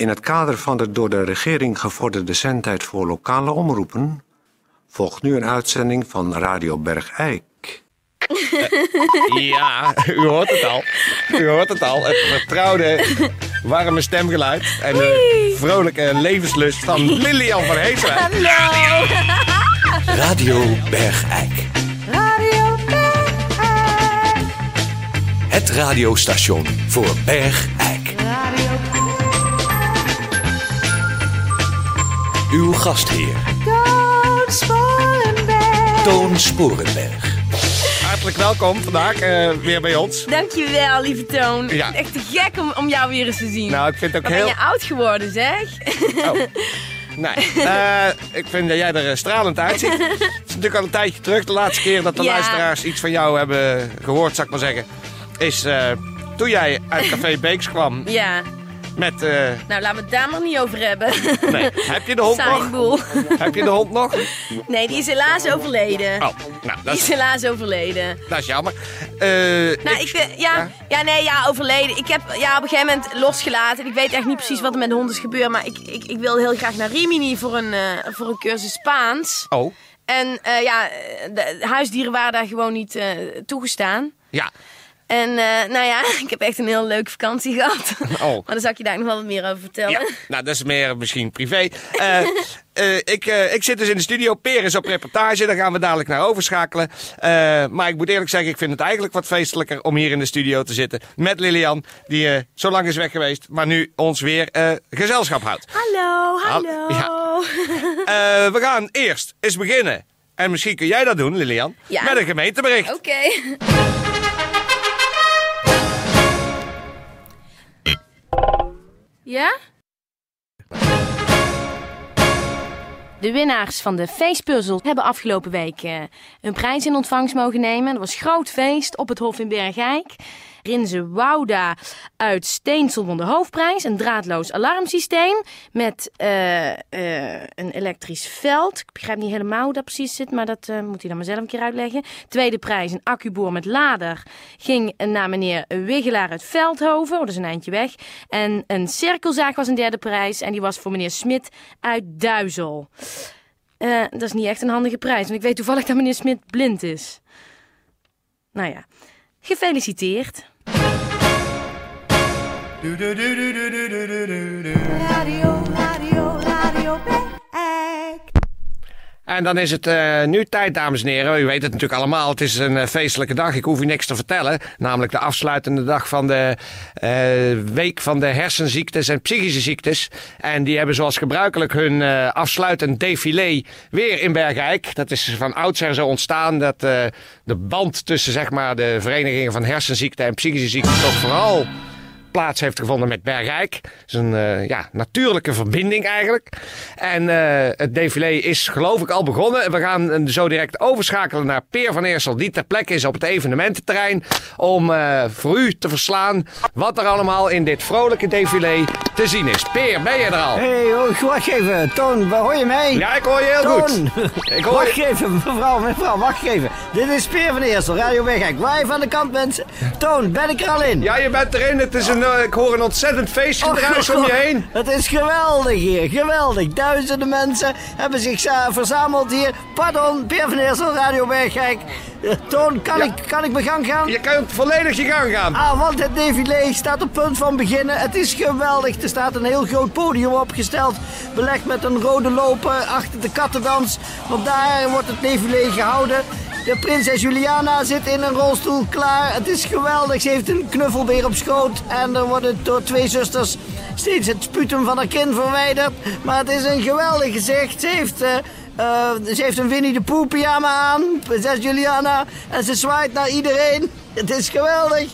In het kader van de door de regering gevorderde zendtijd voor lokale omroepen volgt nu een uitzending van Radio Bergijk. Ja, u hoort het al. U hoort het al. Het vertrouwde, warme stemgeluid en de vrolijke levenslust van Lilian van Heeswijk. Hallo! Radio Bergijk. Radio Bergijk. Het radiostation voor Bergijk. Radio Uw gastheer, Toon Sporenberg. Toon Sporenberg. Hartelijk welkom vandaag eh, weer bij ons. Dankjewel, lieve Toon. Ja. Echt te gek om, om jou weer eens te zien. Nou, ik vind het ook Wat ben heel... je oud geworden, zeg. Oh. Nee, eh, ik vind dat jij er eh, stralend uitziet. Het is natuurlijk al een tijdje terug. De laatste keer dat de Ja. luisteraars iets van jou hebben gehoord, zou ik maar zeggen, is eh, toen jij uit Café Beeks kwam Ja, met... eh, nou laten we het daar maar niet over hebben. nee, heb je de hond Saai nog? boel. Heb je de hond nog? Nee, die is helaas overleden. Oh, nou, Die dat is is, helaas overleden. dat is jammer. Eh, Nou, ik, vind- ja, ja? ja, nee, ja, overleden. Ik heb ja, op een gegeven moment losgelaten. Ik weet echt niet precies wat er met de hond is gebeurd. Maar ik, ik, ik wil heel graag naar Rimini voor een, eh, voor een cursus Spaans. Oh, En eh, ja, de huisdieren waren daar gewoon niet eh, toegestaan. ja. En eh, nou ja, ik heb echt een heel leuke vakantie gehad. Oh. Maar daar zal ik je daar nog wel wat meer over vertellen. Ja, nou, dat is meer misschien privé. Eh, eh, ik, ik zit dus in de studio. Per is op reportage. Daar gaan we dadelijk naar overschakelen. Maar ik moet eerlijk zeggen, ik vind het eigenlijk wat feestelijker om hier in de studio te zitten. Met Lilian, die zo lang is weg geweest. Maar nu ons weer gezelschap houdt. Hallo, hallo. Ja. We gaan eerst eens beginnen. En misschien kun jij dat doen, Lilian. Ja. Met een gemeentebericht. Oké. Ja? De winnaars van de feestpuzzel hebben afgelopen week eh, een prijs in ontvangst mogen nemen. Dat was groot feest op het Hof in Bergijk. Rinze Wouda uit Steensel won de hoofdprijs. Een draadloos alarmsysteem met eh, eh, een elektrisch veld. Ik begrijp niet helemaal hoe dat precies zit, maar dat eh, moet hij dan maar zelf een keer uitleggen. Tweede prijs, een accuboor met lader, ging naar meneer Wiggelaar uit Veldhoven. Oh, dat is een eindje weg. En een cirkelzaag was een derde prijs en die was voor meneer Smit uit Duizel. Dat is niet echt een handige prijs, want ik weet toevallig dat meneer Smit blind is. Nou ja, gefeliciteerd. Radio, radio, radio. En dan is het eh, nu tijd, dames en heren. U weet het natuurlijk allemaal. Het is een eh, feestelijke dag. Ik hoef u niks te vertellen. Namelijk de afsluitende dag van de eh, week van de hersenziektes en psychische ziektes. En die hebben zoals gebruikelijk hun afsluitend défilé weer in Bergijk. Dat is van oudsher zo ontstaan. Dat de band tussen zeg maar, de verenigingen van hersenziekten en psychische ziekten toch vooral plaats heeft gevonden met Bergijk. Het is een eh, ja, natuurlijke verbinding eigenlijk. En eh, het défilé is geloof ik al begonnen. We gaan eh, zo direct overschakelen naar Peer van Eersel, die ter plekke is op het evenemententerrein. Om eh, voor u te verslaan wat er allemaal in dit vrolijke défilé te zien is. Peer, ben je er al? Hé, hey, oh, wacht even. Toon, waar hoor je mij? Ja, ik hoor je heel Toon. goed. Ik hoor Wacht je. even, mevrouw, mevrouw, wacht even. Dit is Peer van Eersel, Radio Weghek. Live aan de kant, mensen. Toon, ben ik er al in? Ja, je bent erin. Het is een, eh, ik hoor een ontzettend feestgedruis om je heen. Het is geweldig hier, geweldig. Duizenden mensen hebben zich verzameld hier. Pardon, Peer van Eersel, Radio Weghek. Eh, Toon, kan, Ja. ik, kan ik mijn gang gaan? Je kunt volledig je gang gaan. Ah, want het défilé staat op punt van beginnen. Het is geweldig. Er staat een heel groot podium opgesteld. Belegd met een rode loper achter de kattendans. Want daar wordt het défilé gehouden. De prinses Juliana zit in een rolstoel klaar. Het is geweldig. Ze heeft een knuffelbeer op schoot. En er wordt door twee zusters steeds het sputum van haar kin verwijderd. Maar het is een geweldig gezicht. Ze heeft... eh, eh, ze heeft een Winnie de Pooh pyjama aan, prinses Juliana. En ze zwaait naar iedereen. Het is geweldig.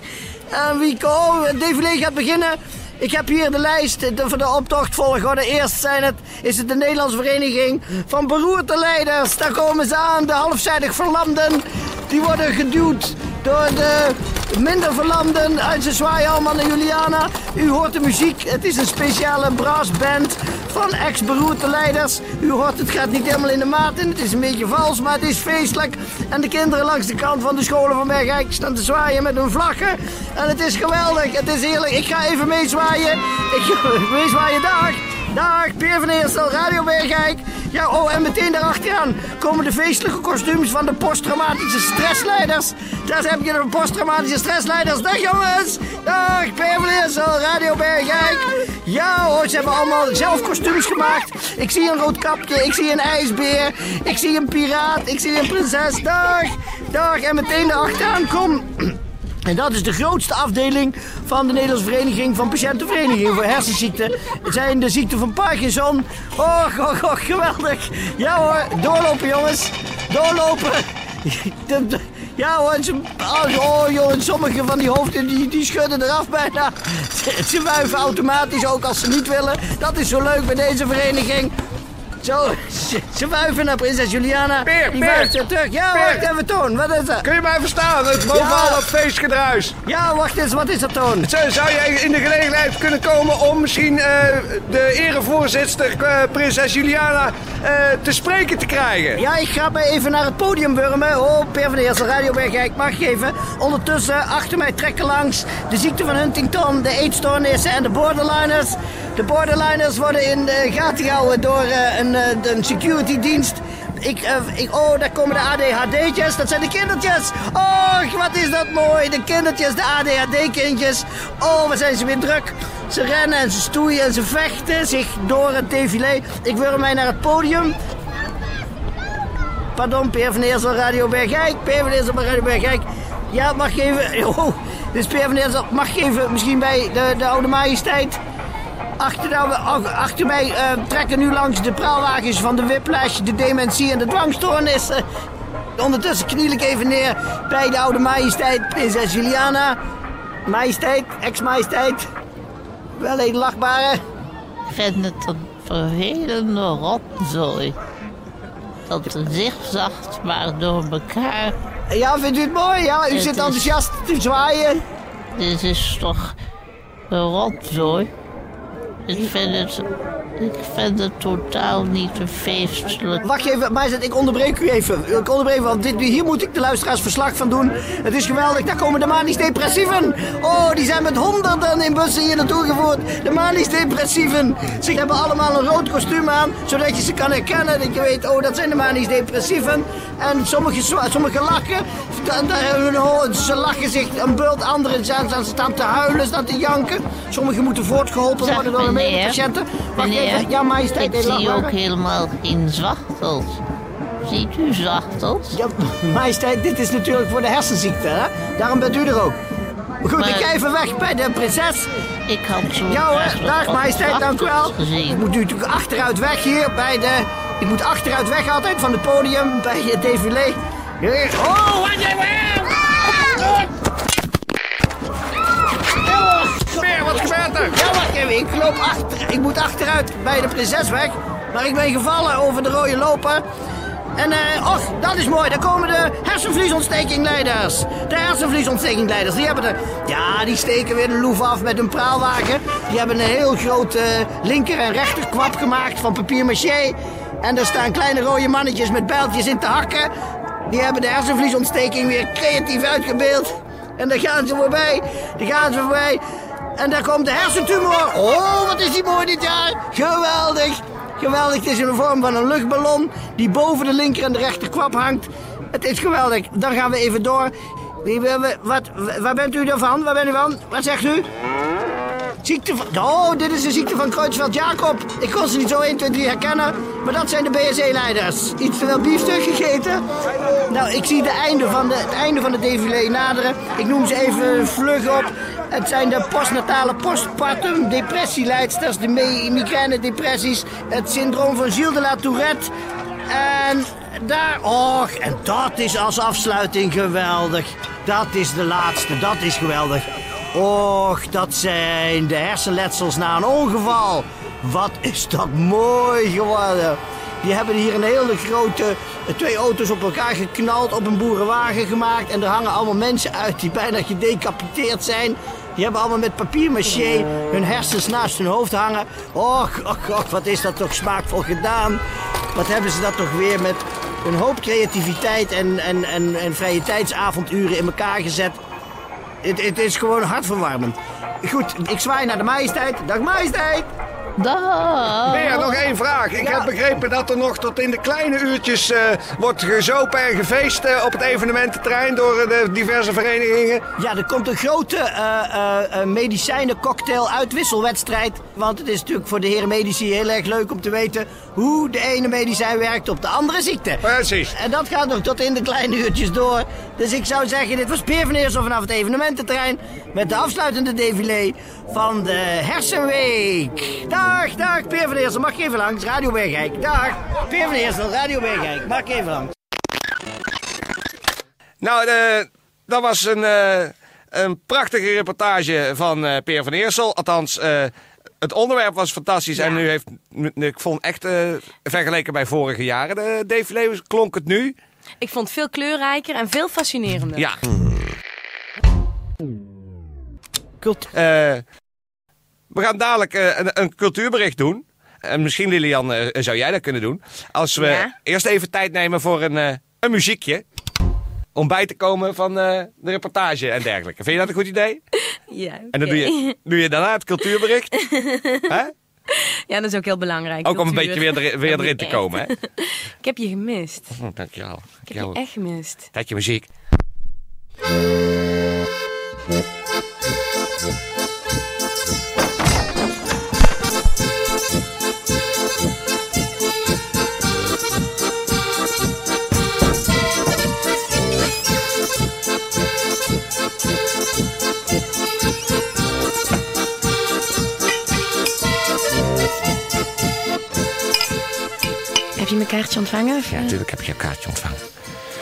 En wie oh, het défilé gaat beginnen. Ik heb hier de lijst de, de optochtvolgorde. Eerst zijn het, is het de Nederlandse Vereniging van Beroerte Leiders. Daar komen ze aan, de halfzijdig verlamden. Die worden geduwd door de minder verlamden uit zwaaien allemaal naar Juliana. U hoort de muziek. Het is een speciale brassband van ex-beroerte leiders. U hoort, het gaat niet helemaal in de maat en het is een beetje vals, maar het is feestelijk. En de kinderen langs de kant van de scholen van Bergijk staan te zwaaien met hun vlaggen. En het is geweldig, het is heerlijk. Ik ga even meezwaaien. Ik ga meezwaaien, dag. Dag, Peer van Eerstel, Radio Bergijk. Ja, oh, en meteen daarachteraan komen de feestelijke kostuums van de posttraumatische stressleiders. Daar heb je de posttraumatische stressleiders. Dag jongens! Dag, Eerstel, Radio Bergijk. Ja hoor, ze hebben allemaal zelf kostuums gemaakt. Ik zie een rood kapje, ik zie een ijsbeer, ik zie een piraat, ik zie een prinses. Dag, dag, en meteen daarachteraan kom... En dat is de grootste afdeling van de Nederlandse Vereniging van Patiëntenverenigingen voor hersenziekten. Het zijn de ziekten van Parkinson. Och, och, och, geweldig. Ja hoor, doorlopen jongens. Doorlopen. Ja hoor, ze, oh jongens, sommige van die hoofden die, die schudden eraf bijna. Ze, ze wuiven automatisch ook als ze niet willen. Dat is zo leuk bij deze vereniging. Zo, ze, ze wuiven naar prinses Juliana. Peer, die Peer. terug. Ja, Peer. wacht even, Toon. Wat is dat? Kun je mij verstaan? Het bovenal Ja. dat feestgedruis. Ja, wacht eens. Wat is dat, Toon? Zou zou jij in de gelegenheid kunnen komen om misschien eh, de erevoorzitter, eh, prinses Juliana, eh, te spreken te krijgen? Ja, ik ga me even naar het podium wurmen. Oh, Per van der Eersel, Radio Bergijk, mag geven. Ondertussen, achter mij trekken langs de ziekte van Huntington, de eetstoornissen en de borderliners. De borderliners worden in de gaten gehouden door eh, een, eh, een security dienst. Ik, eh, ik, oh, daar komen de ADHD'tjes. Dat zijn de kindertjes. Och, wat is dat mooi. De kindertjes, de ADHD-kindjes. Oh, wat zijn ze weer druk. Ze rennen en ze stoeien en ze vechten zich door het défilé. Ik wurm mij naar het podium. Pardon, Peer van Eersel, Radio Bergijk. Peer van Eersel, Radio Bergijk. Ja, mag even... Oh, dit is Peer van Eersel. Mag even misschien bij de, de oude majesteit... Achter, mij eh, trekken nu langs de praalwagens van de whiplash, de dementie en de dwangstoornissen. Ondertussen kniel ik even neer bij de oude majesteit, prinses Juliana. Majesteit, ex-majesteit. Wel een lachbare. Ik vind het een vervelende rotzooi. Dat een zigzagt maar door elkaar. Ja, vindt u het mooi? Ja, u Het zit is- enthousiast te zwaaien. Dit is toch een rotzooi? Ik vind het, ik vind het totaal niet feestelijk. Wacht even, majesteit, ik onderbreek u even. Ik onderbreek want dit, hier moet ik de luisteraars verslag van doen. Het is geweldig, daar komen de manisch depressieven. Oh, die zijn met honderden in bussen hier naartoe gevoerd. De manisch depressieven. Ze hebben allemaal een rood kostuum aan, zodat je ze kan herkennen. Dat je weet, oh, dat zijn de manisch depressieven. En sommige, sommige lachen. Ze lachen zich een bult, anderen zijn, zijn staan te huilen, staan te janken. Sommigen moeten voortgeholpen worden door de medepatiënten. Wacht ja, majesteit, ik zie ook helemaal geen zwachtels. Ziet u zwachtels? Ja, majesteit, dit is natuurlijk voor de hersenziekte, hè? Daarom bent u er ook. Goed, Maar- ik ga even weg bij de prinses. Ik had zo Ja hoor, dag majesteit, dank u wel. Ik moet nu natuurlijk achteruit weg hier bij de... Ik moet achteruit weg altijd van het podium bij het défilé. Oh, wat jij Wat gebeurt er? Ja, wacht even. Ik loop achter. Ik moet achteruit bij de prinses weg. Maar ik ben gevallen over de rode loper. En, eh, och, dat is mooi. Daar komen de hersenvliesontstekingleiders. De hersenvliesontstekingleiders, die hebben de... Ja, die steken weer de loef af met een praalwagen. Die hebben een heel groot eh, linker- en rechterkwap gemaakt van papier-maché. En daar staan kleine rode mannetjes met bijltjes in te hakken. Die hebben de hersenvliesontsteking weer creatief uitgebeeld. En daar gaan ze voorbij. Daar gaan ze voorbij. En daar komt de hersentumor. Oh, wat is die mooi dit jaar. Geweldig. Geweldig. Het is in de vorm van een luchtballon die boven de linker en de rechter kwap hangt. Het is geweldig. Dan gaan we even door. Wie- Wat, waar bent u ervan? Waar bent u van? Wat zegt u? Ziekte van... Oh, dit is de ziekte van Kreutzfeldt-Jacob. Ik kon ze niet zo 1, 2, 3 herkennen. Maar dat zijn de BSE-leiders. Iets te veel biefstuk gegeten. Nou, ik zie de einde van de, het einde van de défilé naderen. Ik noem ze even vlug op. Het zijn de postnatale postpartum depressieleidsters, de mi- migraine-depressies, het syndroom van Gilles de la Tourette. En daar, och, en dat is als afsluiting geweldig. Dat is de laatste, dat is geweldig. Och, dat zijn de hersenletsels na een ongeval. Wat is dat mooi geworden. Die hebben hier een hele grote, eh, twee auto's op elkaar geknald, op een boerenwagen gemaakt. En er hangen allemaal mensen uit die bijna gedecapiteerd zijn. Die hebben allemaal met papier-maché hun hersens naast hun hoofd hangen. Och, och, och, wat is dat toch smaakvol gedaan. Wat hebben ze dat toch weer met een hoop creativiteit en, en, en, en vrije tijdsavonduren in elkaar gezet. Het, het is gewoon hartverwarmend. Goed, ik zwaai naar de majesteit. Dag majesteit! Dag. Weer nog één vraag. Ik heb begrepen dat er nog tot in de kleine uurtjes eh, wordt gezopen en gefeest eh, op het evenemententerrein door eh, de diverse verenigingen. Ja, er komt een grote eh eh, eh, medicijnen-cocktail uitwisselwedstrijd. Want het is natuurlijk voor de heren medici heel erg leuk om te weten hoe de ene medicijn werkt op de andere ziekte. Precies. En dat gaat nog tot in de kleine uurtjes door. Dus ik zou zeggen, dit was Peer van Eersel vanaf het evenemententerrein... met de afsluitende défilé van de Hersenweek. Dag, dag, Peer van Eersel, mag even langs? Radio Bergijk. Dag, Peer van Eersel, Radio Bergijk. Mag even langs? Nou, eh, dat was een, eh, een prachtige reportage van eh, Peer van Eersel. Althans, eh, het onderwerp was fantastisch. En nu heeft, ik vond echt, eh, vergeleken bij vorige jaren, de défilé klonk het nu. Ik vond het veel kleurrijker en veel fascinerender. Ja. Kult. We gaan dadelijk eh, een, een cultuurbericht doen. En misschien, Lilian, eh, zou jij dat kunnen doen. Als we Ja. eerst even tijd nemen voor een, eh, een muziekje. Om bij te komen van de reportage en dergelijke. Vind je dat een goed idee? Ja, En dan doe je, doe je daarna het cultuurbericht. Hè? Ja, dat is ook heel belangrijk. Ook om een beetje weer, er- weer erin te komen. Hè? Ik heb je gemist. Oh, dankjewel. Ik heb je echt gemist. Tijdje muziek. Kaartje ontvangen? Ja, natuurlijk heb je een kaartje ontvangen.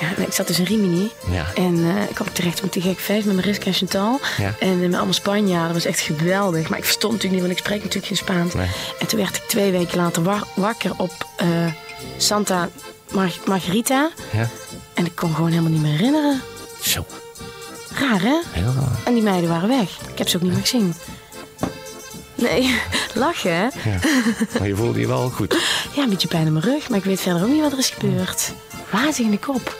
Ja, nee, ik zat dus in Rimini. Ja. En eh, ik kwam terecht op te gek feest met Mariska en Chantal. Ja. En met allemaal Spanjaarden. Dat was echt geweldig. Maar ik verstond natuurlijk niet, want ik spreek natuurlijk geen Spaans. Nee. En toen werd ik twee weken later wa- wakker op eh, Santa Mar- Margarita. Ja. En ik kon gewoon helemaal niet meer herinneren. Zo, Raar, hè? heel raar. En die meiden waren weg. Ik heb ze ook niet meer gezien. Nee, lachen, hè? Ja. Maar je voelde je wel goed. Ja, een beetje pijn in mijn rug. Maar ik weet verder ook niet wat er is gebeurd. Wazig in de kop.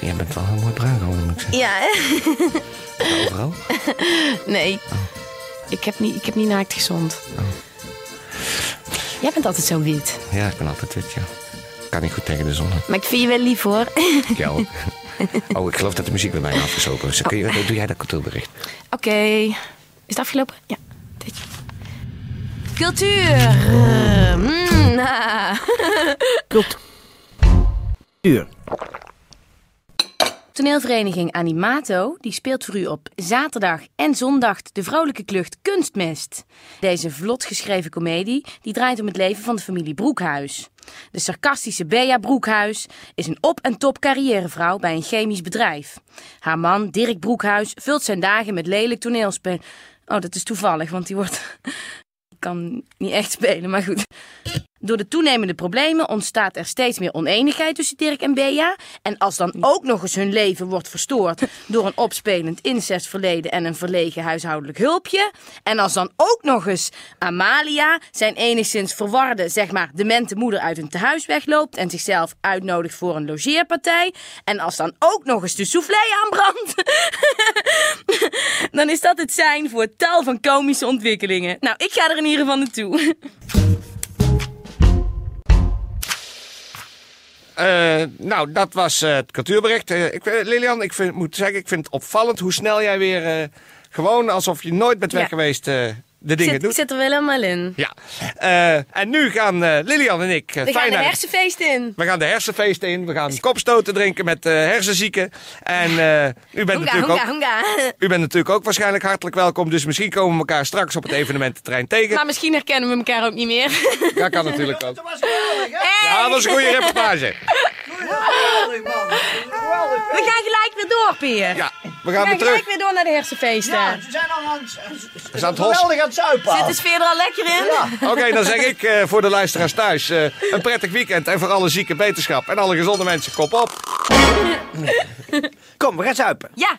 Jij bent wel heel mooi bruin geworden, moet ik zeggen. Ja, hè? Overal. Nee. Ik heb niet, ik heb niet naakt gezond. Jij bent altijd zo wit. Ja, ik ben altijd wit, ja. Kan niet goed tegen de zon. Maar ik vind je wel lief hoor. Ja. Oh, ik geloof dat de muziek bij mij afgestoken is. Kun je, doe jij dat cultuurbericht? Oké. Is het afgelopen? Ja. Dit. Cultuur. Eh, mm, ah. Uur. Toneelvereniging Animato die speelt voor u op zaterdag en zondag de vrolijke klucht Kunstmest. Deze vlot geschreven komedie die draait om het leven van de familie Broekhuis. De sarcastische Bea Broekhuis is een op- en top carrièrevrouw bij een chemisch bedrijf. Haar man Dirk Broekhuis vult zijn dagen met lelijk toneelspel. Oh, dat is toevallig, want die wordt. Kan niet echt spelen, maar goed. Door de toenemende problemen ontstaat er steeds meer oneenigheid tussen Dirk en Bea. En als dan ook nog eens hun leven wordt verstoord door een opspelend incestverleden en een verlegen huishoudelijk hulpje. En als dan ook nog eens Amalia zijn enigszins verwarde, zeg maar, demente moeder uit een tehuis wegloopt en zichzelf uitnodigt voor een logeerpartij. En als dan ook nog eens de soufflé aanbrandt. dan is dat het zijn voor tal van komische ontwikkelingen. Nou, ik ga er in ieder geval naartoe. Eh, nou, dat was eh, het cultuurbericht. Eh, ik, Lilian, ik vind, moet zeggen, ik vind het opvallend hoe snel jij weer gewoon alsof je nooit bent weg geweest de dingen Zit, doet. zit er wel helemaal in. Ja. Eh, en nu gaan eh, Lilian en ik eh, We gaan de naar hersenfeesten in. we gaan de hersenfeesten in. We gaan kopstoten drinken met eh, hersenzieken. En eh, u, bent natuurlijk ook, u bent natuurlijk ook waarschijnlijk hartelijk welkom. Dus misschien komen we elkaar straks op het evenemententerrein tegen. Maar misschien herkennen we elkaar ook niet meer. Dat kan natuurlijk ook. was geweldig, hè? Ja, dat was een goede reportage. Geweldig, man. Geweldig. We gaan gelijk weer door, Peer. Ja. We gaan weer terug. weer door naar de hersenfeesten. Ja, ze zijn al aan het, ze aan het hos. geweldig aan het zuipen. Zit de sfeer er al lekker in? Ja. Oké, dan zeg ik eh, voor de luisteraars thuis eh, een prettig weekend. En voor alle zieke wetenschap en alle gezonde mensen, kop op. Kom, we gaan zuipen. Ja.